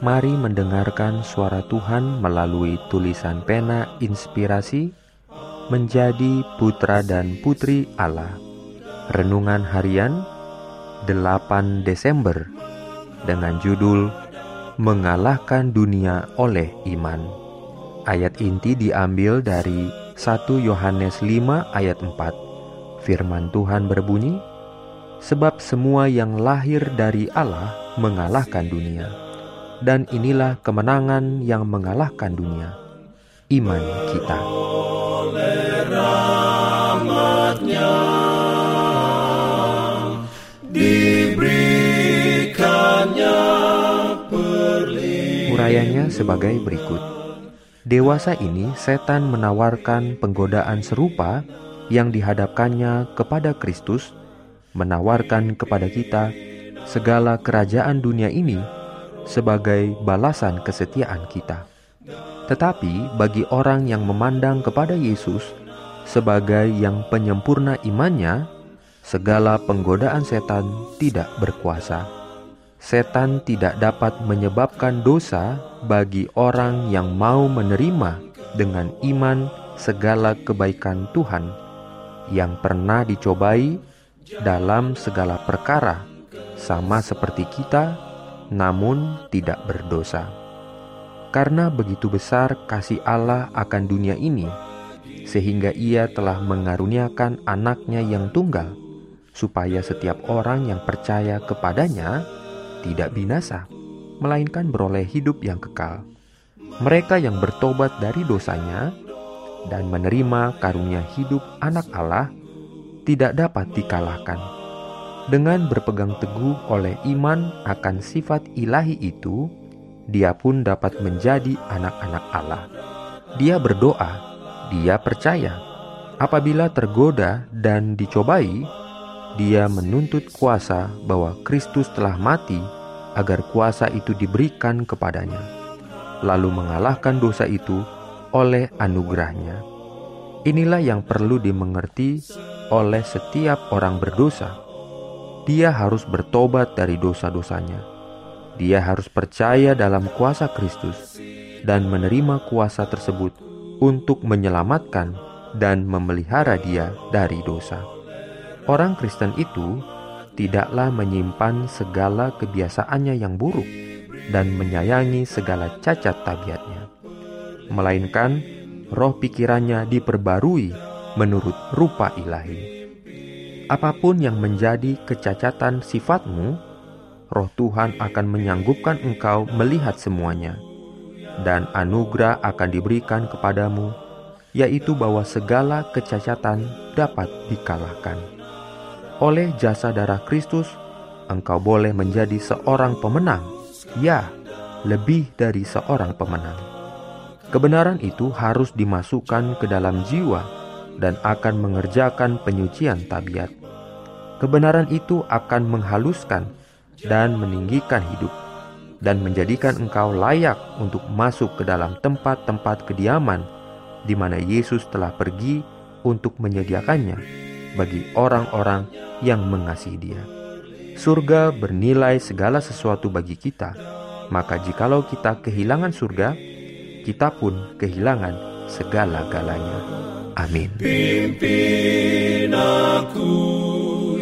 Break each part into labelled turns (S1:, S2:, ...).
S1: Mari mendengarkan suara Tuhan melalui tulisan pena inspirasi menjadi putra dan putri Allah. Renungan harian 8 Desember dengan judul Mengalahkan Dunia oleh Iman. Ayat inti diambil dari 1 Yohanes 5 ayat 4. Firman Tuhan berbunyi, Sebab semua yang lahir dari Allah mengalahkan dunia dan inilah kemenangan yang mengalahkan dunia, iman kita. Urayanya sebagai berikut. Dewasa ini setan menawarkan penggodaan serupa yang dihadapkannya kepada Kristus, menawarkan kepada kita segala kerajaan dunia ini sebagai balasan kesetiaan kita. Tetapi bagi orang yang memandang kepada Yesus sebagai yang penyempurna imannya, segala penggodaan setan tidak berkuasa. Setan tidak dapat menyebabkan dosa bagi orang yang mau menerima dengan iman segala kebaikan Tuhan yang pernah dicobai dalam segala perkara, sama seperti kita namun tidak berdosa. Karena begitu besar kasih Allah akan dunia ini, sehingga Ia telah mengaruniakan anaknya yang tunggal, supaya setiap orang yang percaya kepadanya tidak binasa, melainkan beroleh hidup yang kekal. Mereka yang bertobat dari dosanya dan menerima karunia hidup anak Allah tidak dapat dikalahkan dengan berpegang teguh oleh iman akan sifat ilahi itu, dia pun dapat menjadi anak-anak Allah. Dia berdoa, dia percaya. Apabila tergoda dan dicobai, dia menuntut kuasa bahwa Kristus telah mati agar kuasa itu diberikan kepadanya, lalu mengalahkan dosa itu oleh anugerahnya. Inilah yang perlu dimengerti oleh setiap orang berdosa dia harus bertobat dari dosa-dosanya. Dia harus percaya dalam kuasa Kristus dan menerima kuasa tersebut untuk menyelamatkan dan memelihara dia dari dosa. Orang Kristen itu tidaklah menyimpan segala kebiasaannya yang buruk dan menyayangi segala cacat tabiatnya, melainkan roh pikirannya diperbarui menurut rupa ilahi apa pun yang menjadi kecacatan sifatmu, Roh Tuhan akan menyanggupkan engkau melihat semuanya, dan anugerah akan diberikan kepadamu, yaitu bahwa segala kecacatan dapat dikalahkan. Oleh jasa darah Kristus, engkau boleh menjadi seorang pemenang, ya, lebih dari seorang pemenang. Kebenaran itu harus dimasukkan ke dalam jiwa dan akan mengerjakan penyucian tabiat kebenaran itu akan menghaluskan dan meninggikan hidup dan menjadikan engkau layak untuk masuk ke dalam tempat-tempat kediaman di mana Yesus telah pergi untuk menyediakannya bagi orang-orang yang mengasihi Dia. Surga bernilai segala sesuatu bagi kita, maka jikalau kita kehilangan surga, kita pun kehilangan segala-galanya. Amin. Pimpin aku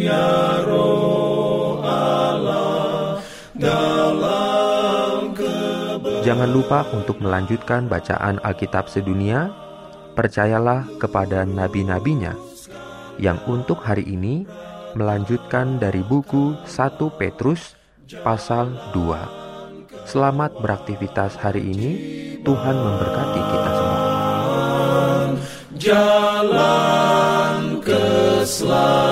S1: ya roh Allah dalam Jangan lupa untuk melanjutkan bacaan Alkitab sedunia. Percayalah kepada nabi-nabinya yang untuk hari ini melanjutkan dari buku 1 Petrus pasal 2. Selamat beraktivitas hari ini. Tuhan memberkati kita semua. Jalan keselamatan